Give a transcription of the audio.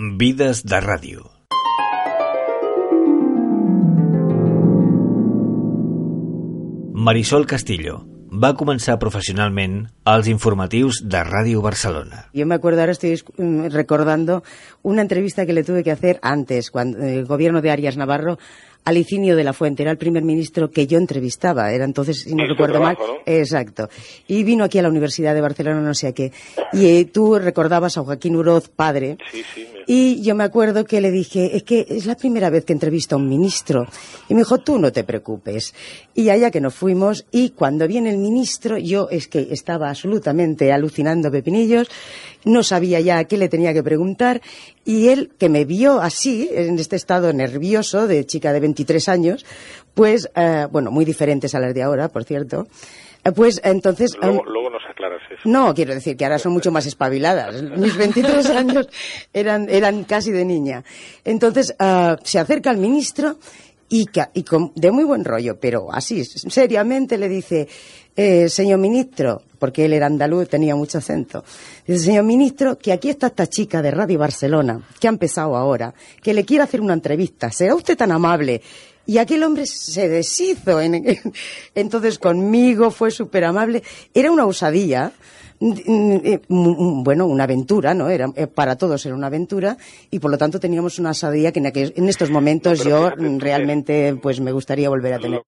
Vides de ràdio. Marisol Castillo va començar profesionalment als informatius de Ràdio Barcelona. Yo me acuerdo, ahora estoy mm, recordando una entrevista que le tuve que hacer antes, cuando el gobierno de Arias Navarro, a Licinio de la Fuente, era el primer ministro que yo entrevistaba, era entonces, si no recuerdo mal, exacto. Y vino aquí a la Universidad de Barcelona, no sé a qué. Y eh, tú recordabas a Joaquín Uroz, padre, Sí, sí. me- y yo me acuerdo que le dije, es que es la primera vez que entrevisto a un ministro. Y me dijo, tú no te preocupes. Y allá que nos fuimos, y cuando viene el ministro, yo es que estaba absolutamente alucinando pepinillos, no sabía ya qué le tenía que preguntar, y él, que me vio así, en este estado nervioso de chica de 23 años, pues, eh, bueno, muy diferentes a las de ahora, por cierto, eh, pues entonces... Luego, em, luego nos aclaras eso. no, quiero decir que ahora son mucho más espabiladas. Mis 23 años eran, eran casi de niña. Entonces, ah, se acerca al ministro y, y con- de muy buen rollo, pero así, seriamente le dice, eh, señor ministro, porque él era andaluz, tenía mucho acento, dice, señor ministro, que aquí está esta chica de Radio Barcelona, que ha empezado ahora, que le quiere hacer una entrevista. ¿Será usted tan amable? Y aquel hombre se deshizo. En, en- entonces conmigo fue súper amable. Era una osadía. mm, eh, mm, Bueno, una aventura, ¿no? Era, eh, para todos era una aventura y por lo tanto teníamos una osadía que en, aquel- en estos momentos yo mm, realmente pues me gustaría volver a tener.